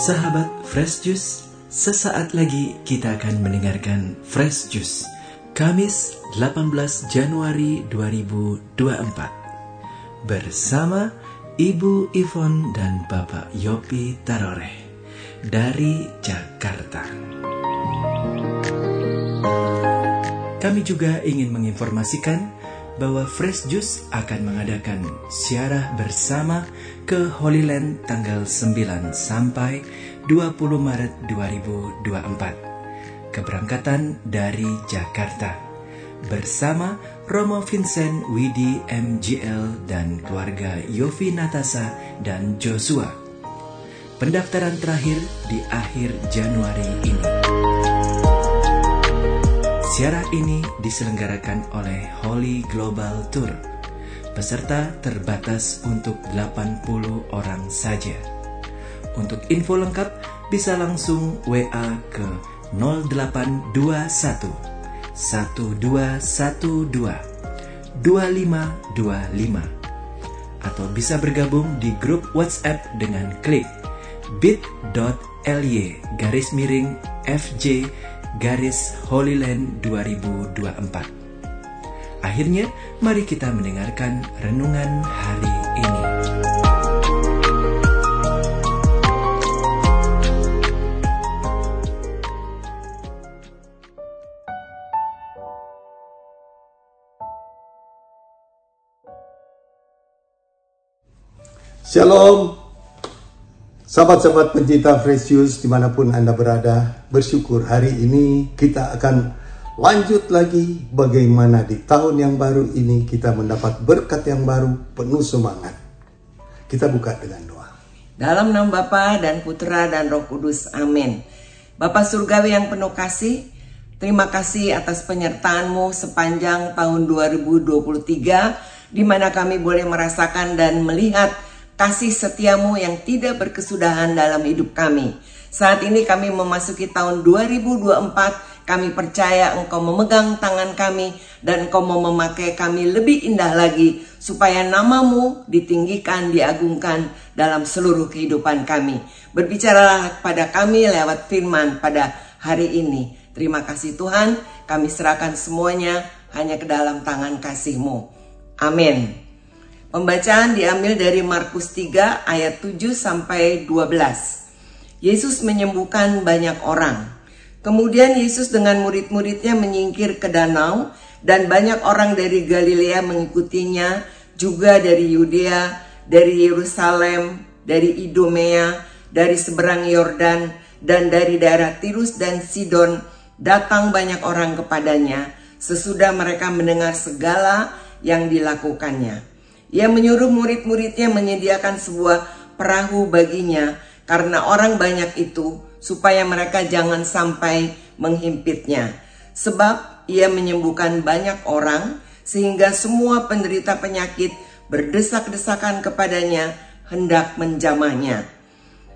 Sahabat Fresh Juice, sesaat lagi kita akan mendengarkan Fresh Juice Kamis 18 Januari 2024 bersama Ibu Ivon dan Bapak Yopi Taroreh dari Jakarta. Kami juga ingin menginformasikan bahwa Fresh Juice akan mengadakan siarah bersama ke Holy Land tanggal 9 sampai 20 Maret 2024. Keberangkatan dari Jakarta bersama Romo Vincent Widi MGL dan keluarga Yofi Natasa dan Joshua. Pendaftaran terakhir di akhir Januari ini. Siarah ini diselenggarakan oleh Holy Global Tour. Peserta terbatas untuk 80 orang saja. Untuk info lengkap bisa langsung WA ke 0821 1212 2525 atau bisa bergabung di grup WhatsApp dengan klik bit.ly garis miring FJ garis Holyland 2024. Akhirnya, mari kita mendengarkan renungan hari ini. Shalom Sahabat-sahabat pencinta Fresh Juice di mana pun Anda berada Bersyukur hari ini kita akan lanjut lagi Bagaimana di tahun yang baru ini kita mendapat berkat yang baru Penuh semangat Kita buka dengan doa Dalam nama Bapa dan Putra dan Roh Kudus, amin. Bapak Surgawi yang penuh kasih, terima kasih atas penyertaanmu sepanjang tahun 2023, di mana kami boleh merasakan dan melihat kasih setiamu yang tidak berkesudahan dalam hidup kami. Saat ini kami memasuki tahun 2024, kami percaya engkau memegang tangan kami dan engkau mau memakai kami lebih indah lagi supaya namamu ditinggikan, diagungkan dalam seluruh kehidupan kami. Berbicaralah pada kami lewat firman pada hari ini. Terima kasih Tuhan, kami serahkan semuanya hanya ke dalam tangan kasih-Mu. Amin. Pembacaan diambil dari Markus 3 ayat 7 sampai 12. Yesus menyembuhkan banyak orang. Kemudian Yesus dengan murid-muridnya menyingkir ke danau dan banyak orang dari Galilea mengikutinya, juga dari Yudea, dari Yerusalem, dari Idumea, dari seberang Yordan, dan dari daerah Tirus dan Sidon datang banyak orang kepadanya sesudah mereka mendengar segala yang dilakukannya. Ia menyuruh murid-muridnya menyediakan sebuah perahu baginya karena orang banyak itu supaya mereka jangan sampai menghimpitnya. Sebab ia menyembuhkan banyak orang sehingga semua penderita penyakit berdesak-desakan kepadanya hendak menjamahnya.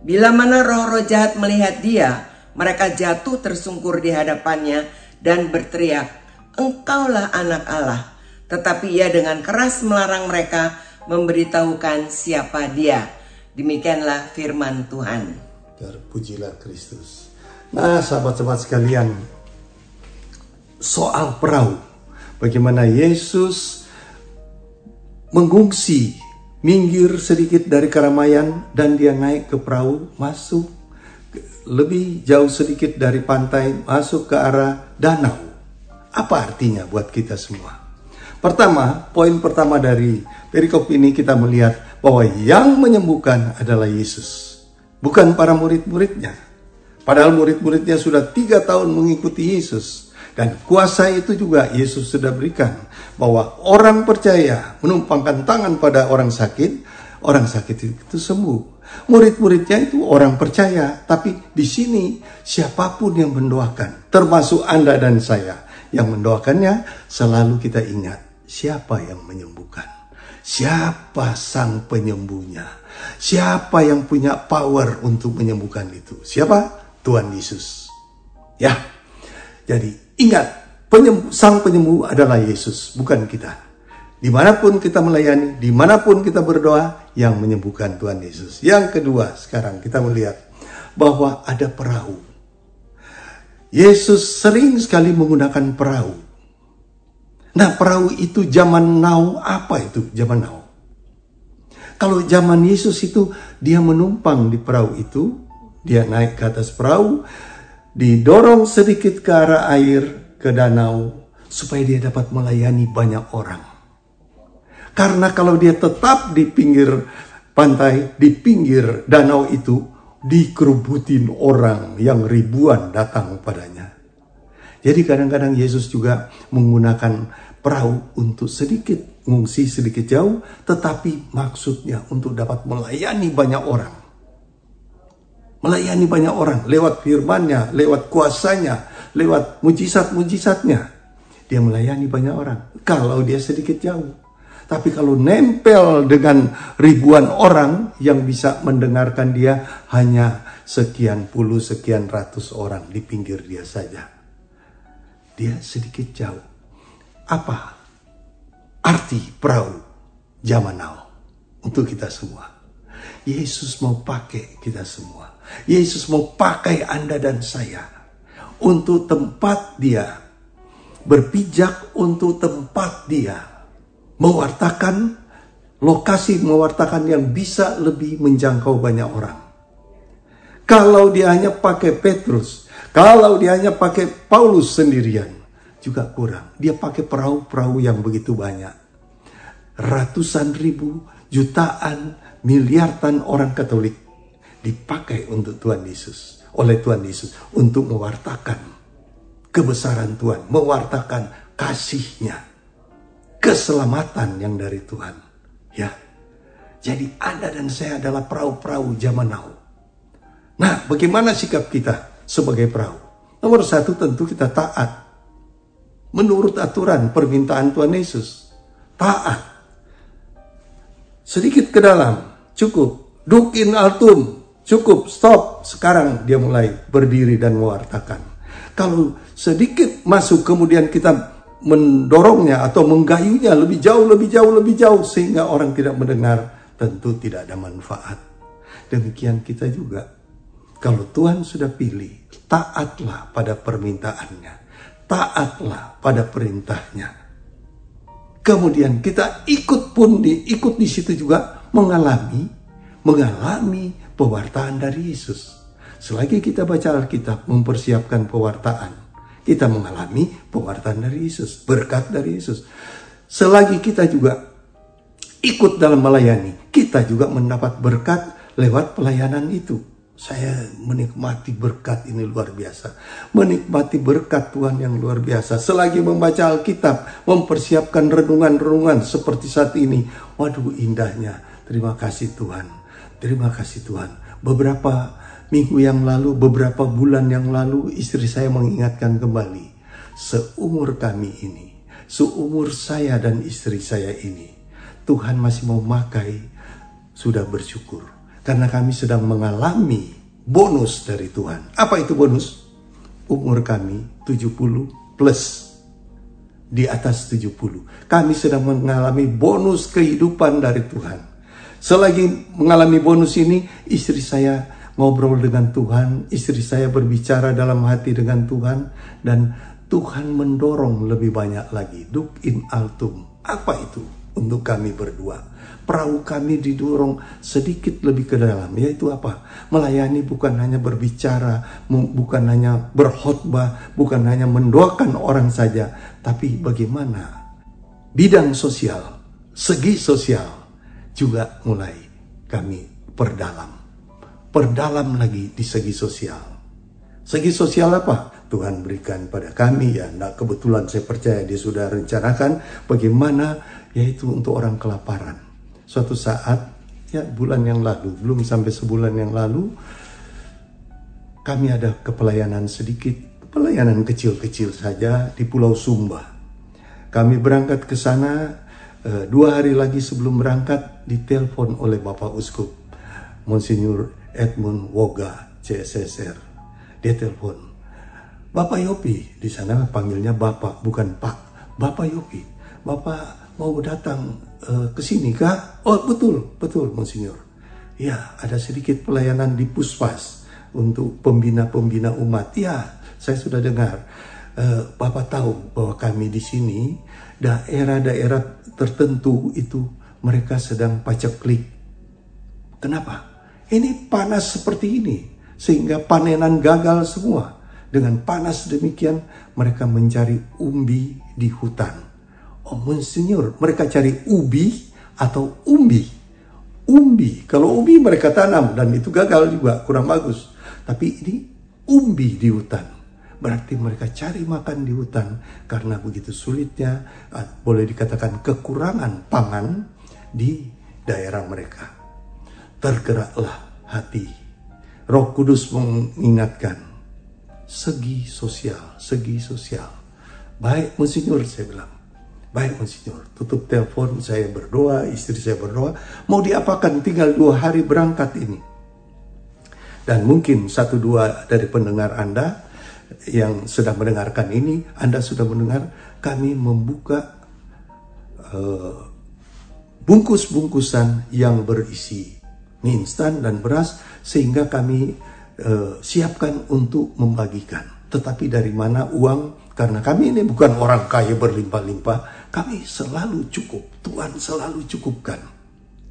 Bila mana roh-roh jahat melihat dia, mereka jatuh tersungkur di hadapannya dan berteriak, "Engkaulah anak Allah." Tetapi ia dengan keras melarang mereka memberitahukan siapa dia. Demikianlah firman Tuhan. Terpujilah Kristus. Nah, sahabat-sahabat sekalian, soal perahu, bagaimana Yesus mengungsi, minggir sedikit dari keramaian dan dia naik ke perahu, masuk lebih jauh sedikit dari pantai, masuk ke arah danau. Apa artinya buat kita semua? Pertama, poin pertama dari perikop ini kita melihat bahwa yang menyembuhkan adalah Yesus bukan para murid-muridnya. Padahal murid-muridnya sudah tiga tahun mengikuti Yesus. Dan kuasa itu juga Yesus sudah berikan. Bahwa orang percaya menumpangkan tangan pada orang sakit, orang sakit itu sembuh. Murid-muridnya itu orang percaya, tapi di sini siapa pun yang mendoakan, termasuk Anda dan saya, yang mendoakannya selalu kita ingat siapa yang menyembuhkan. Siapa sang penyembuhnya? Siapa yang punya power untuk menyembuhkan itu? Siapa? Tuhan Yesus. Ya. Jadi ingat, penyembuh, sang penyembuh adalah Yesus, bukan kita. Di mana pun kita melayani, di mana pun kita berdoa, yang menyembuhkan Tuhan Yesus. Yang kedua, sekarang kita melihat bahwa ada perahu. Yesus sering sekali menggunakan perahu. Nah, perahu itu zaman now apa itu zaman now? Kalau zaman Yesus itu dia menumpang di perahu itu, dia naik ke atas perahu, didorong sedikit ke arah air ke danau supaya dia dapat melayani banyak orang. Karena kalau dia tetap di pinggir pantai, di pinggir danau itu, dikerubutin orang yang ribuan datang padanya. Jadi kadang-kadang Yesus juga menggunakan perahu untuk sedikit ngungsi sedikit jauh, tetapi maksudnya untuk dapat melayani banyak orang. Melayani banyak orang lewat firmannya, lewat kuasanya, lewat mujizat-mujizatnya. Dia melayani banyak orang. Kalau dia sedikit jauh. Tapi kalau nempel dengan ribuan orang yang bisa mendengarkan dia hanya sekian puluh, sekian ratus orang di pinggir dia saja. Dia sedikit jauh. Apa arti perahu zaman now untuk kita semua? Yesus mau pakai kita semua. Yesus mau pakai Anda dan saya untuk tempat dia. Berpijak untuk tempat dia mewartakan lokasi mewartakan yang bisa lebih menjangkau banyak orang. Kalau dia hanya pakai Petrus, kalau dia hanya pakai Paulus sendirian, juga kurang. Dia pakai perahu-perahu yang begitu banyak. Ratusan ribu, jutaan, miliaran orang Katolik dipakai untuk Tuhan Yesus, oleh Tuhan Yesus untuk mewartakan kebesaran Tuhan, mewartakan kasihnya keselamatan yang dari Tuhan. Ya. Jadi Anda dan saya adalah perahu-perahu zaman now. Nah, bagaimana sikap kita sebagai perahu? Nomor satu tentu kita taat. Menurut aturan permintaan Tuhan Yesus. Taat. Sedikit ke dalam. Cukup. Dukin altum. Cukup. Stop. Sekarang dia mulai berdiri dan mewartakan. Kalau sedikit masuk kemudian kita mendorongnya atau menggayunya lebih jauh, lebih jauh, lebih jauh sehingga orang tidak mendengar tentu tidak ada manfaat. Demikian kita juga. Kalau Tuhan sudah pilih, taatlah pada permintaannya. Taatlah pada perintahnya. Kemudian kita ikut pun di ikut di situ juga mengalami mengalami pewartaan dari Yesus. Selagi kita baca Alkitab mempersiapkan pewartaan, kita mengalami pewartaan dari Yesus, berkat dari Yesus. Selagi kita juga ikut dalam melayani, kita juga mendapat berkat lewat pelayanan itu. Saya menikmati berkat ini luar biasa. Menikmati berkat Tuhan yang luar biasa. Selagi membaca Alkitab, mempersiapkan renungan-renungan seperti saat ini. Waduh indahnya. Terima kasih Tuhan. Terima kasih Tuhan. Beberapa Minggu yang lalu, beberapa bulan yang lalu, istri saya mengingatkan kembali. Seumur kami ini, seumur saya dan istri saya ini, Tuhan masih mau makai, sudah bersyukur. Karena kami sedang mengalami bonus dari Tuhan. Apa itu bonus? Umur kami 70 plus di atas 70. Kami sedang mengalami bonus kehidupan dari Tuhan. Selagi mengalami bonus ini, istri saya ngobrol dengan Tuhan, istri saya berbicara dalam hati dengan Tuhan, dan Tuhan mendorong lebih banyak lagi. Duk in altum. Apa itu untuk kami berdua? Perahu kami didorong sedikit lebih ke dalam, yaitu apa? Melayani bukan hanya berbicara, bukan hanya berkhotbah, bukan hanya mendoakan orang saja, tapi bagaimana bidang sosial, segi sosial juga mulai kami perdalam perdalam lagi di segi sosial. Segi sosial apa? Tuhan berikan pada kami ya. Nah, kebetulan saya percaya dia sudah rencanakan bagaimana yaitu untuk orang kelaparan. Suatu saat ya bulan yang lalu, belum sampai sebulan yang lalu kami ada kepelayanan sedikit, pelayanan kecil-kecil saja di Pulau Sumba. Kami berangkat ke sana eh, dua hari lagi sebelum berangkat ditelepon oleh Bapak Uskup Monsinyur Edmund Woga CSSR. Dia telepon, Bapak Yopi, di sana panggilnya Bapak, bukan Pak. Bapak Yopi, Bapak mau datang uh, ke sini kah? Oh betul, betul Monsinyur. Ya, ada sedikit pelayanan di Puspas. untuk pembina-pembina umat. Ya, saya sudah dengar. Uh, Bapak tahu bahwa kami di sini daerah-daerah tertentu itu mereka sedang paceklik. Kenapa? Ini panas seperti ini sehingga panenan gagal semua. Dengan panas demikian mereka mencari umbi di hutan. Monsinyur, mereka cari ubi atau umbi. Umbi, kalau umbi mereka tanam dan itu gagal juga, kurang bagus. Tapi ini umbi di hutan. Berarti mereka cari makan di hutan karena begitu sulitnya, ah, boleh dikatakan kekurangan pangan di daerah mereka. Tergeraklah hati. Roh Kudus mengingatkan, segi sosial, segi sosial. Baik Monsinyur saya bilang, baik Monsinyur, tutup telepon saya berdoa, istri saya berdoa, mau diapakan tinggal dua hari berangkat ini. Dan mungkin satu dua dari pendengar Anda yang sedang mendengarkan ini, Anda sudah mendengar kami membuka uh, bungkus-bungkusan yang berisi mie instan dan beras sehingga kami uh, siapkan untuk membagikan. Tetapi dari mana uang? Karena kami ini bukan orang kaya berlimpah-limpah, kami selalu cukup. Tuhan selalu cukupkan.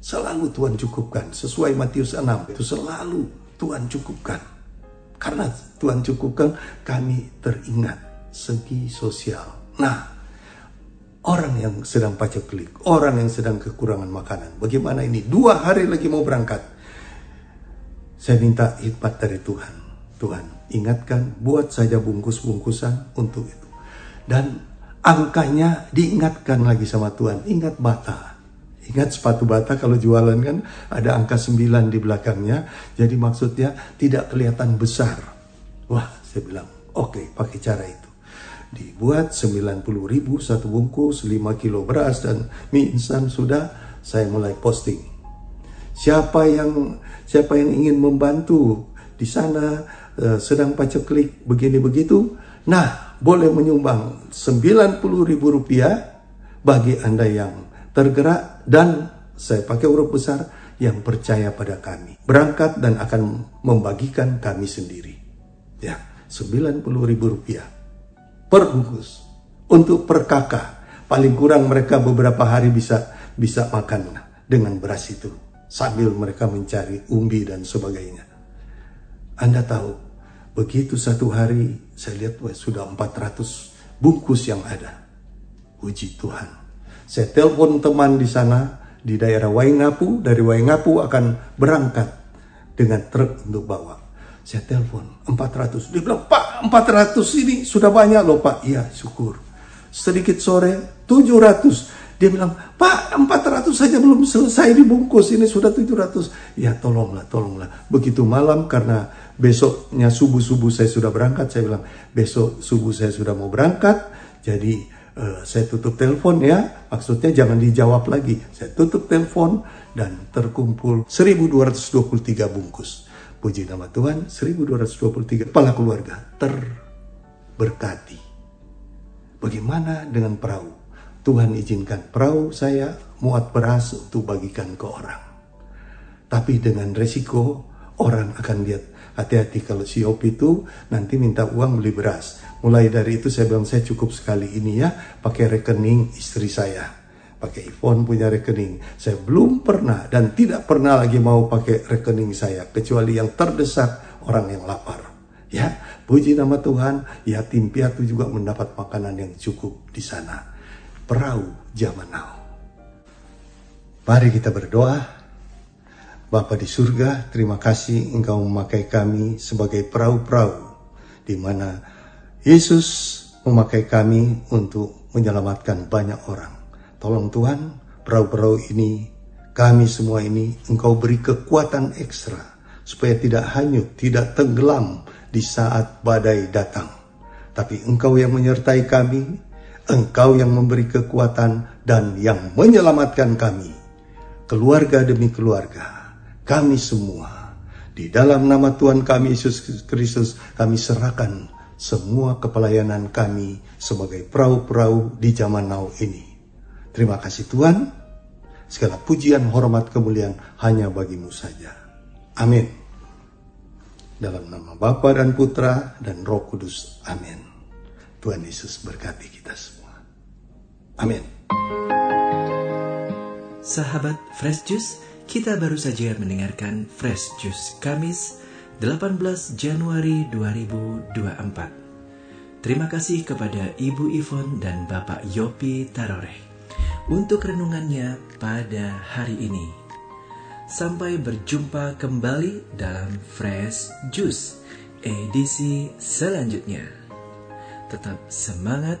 Selalu Tuhan cukupkan. Sesuai Matius 6 itu selalu Tuhan cukupkan. Karena Tuhan cukupkan, kami teringat segi sosial. Nah, orang yang sedang paceklik, orang yang sedang kekurangan makanan. Bagaimana ini? Dua hari lagi mau berangkat saya minta hikmat dari Tuhan. Tuhan, ingatkan, buat saja bungkus-bungkusan untuk itu. Dan angkanya diingatkan lagi sama Tuhan. Ingat bata. Ingat sepatu bata kalau jualan kan ada angka 9 di belakangnya. Jadi maksudnya tidak kelihatan besar. Wah, saya bilang, oke okay, pakai cara itu. Dibuat 90 ribu satu bungkus, 5 kilo beras dan mie instan sudah saya mulai posting. Siapa yang siapa yang ingin membantu di sana uh, sedang paceklik begini begitu, nah boleh menyumbang 90 ribu rupiah bagi Anda yang tergerak dan saya pakai huruf besar yang percaya pada kami. Berangkat dan akan membagikan kami sendiri. Ya, 90 ribu rupiah per bungkus untuk per kakak. Paling kurang mereka beberapa hari bisa bisa makan dengan beras itu sambil mereka mencari umbi dan sebagainya. Anda tahu, begitu satu hari saya lihat wah, sudah 400 bungkus yang ada. Puji Tuhan. Saya telepon teman di sana di daerah Waingapu, dari Waingapu akan berangkat dengan truk untuk bawa. Saya telepon 400. Dia bilang, "Pak, 400 ini sudah banyak loh, Pak." Iya, syukur. Sedikit sore 700 dia bilang, Pak 400 saja belum selesai dibungkus, ini sudah 700. Ya tolonglah, tolonglah. Begitu malam karena besoknya subuh-subuh saya sudah berangkat, saya bilang, besok subuh saya sudah mau berangkat, jadi uh, saya tutup telepon ya, maksudnya jangan dijawab lagi. Saya tutup telepon dan terkumpul 1223 bungkus. Puji nama Tuhan, 1223 kepala keluarga terberkati. Bagaimana dengan perahu? Tuhan izinkan perahu saya muat beras untuk bagikan ke orang. Tapi dengan resiko orang akan lihat hati-hati kalau si Op itu nanti minta uang beli beras. Mulai dari itu saya bilang saya cukup sekali ini ya pakai rekening istri saya. Pakai iPhone punya rekening. Saya belum pernah dan tidak pernah lagi mau pakai rekening saya kecuali yang terdesak orang yang lapar. Ya, puji nama Tuhan, yatim piatu juga mendapat makanan yang cukup di sana perahu zaman now. Mari kita berdoa. Bapa di surga, terima kasih Engkau memakai kami sebagai perahu-perahu di mana Yesus memakai kami untuk menyelamatkan banyak orang. Tolong Tuhan, perahu-perahu ini, kami semua ini, Engkau beri kekuatan ekstra supaya tidak hanyut, tidak tenggelam di saat badai datang. Tapi Engkau yang menyertai kami, Engkau yang memberi kekuatan dan yang menyelamatkan kami. Keluarga demi keluarga, kami semua. Di dalam nama Tuhan kami Yesus Kristus, kami serahkan semua kepelayanan kami sebagai perahu-perahu di zaman now ini. Terima kasih Tuhan. Segala pujian, hormat, kemuliaan hanya bagimu saja. Amin. Dalam nama Bapa dan Putra dan Roh Kudus. Amin. Tuhan Yesus berkati kita semua. Amin. Sahabat Fresh Juice, kita baru saja mendengarkan Fresh Juice Kamis 18 Januari 2024. Terima kasih kepada Ibu Ivon dan Bapak Yopi Taroreh untuk renungannya pada hari ini. Sampai berjumpa kembali dalam Fresh Juice edisi selanjutnya. Tetap semangat,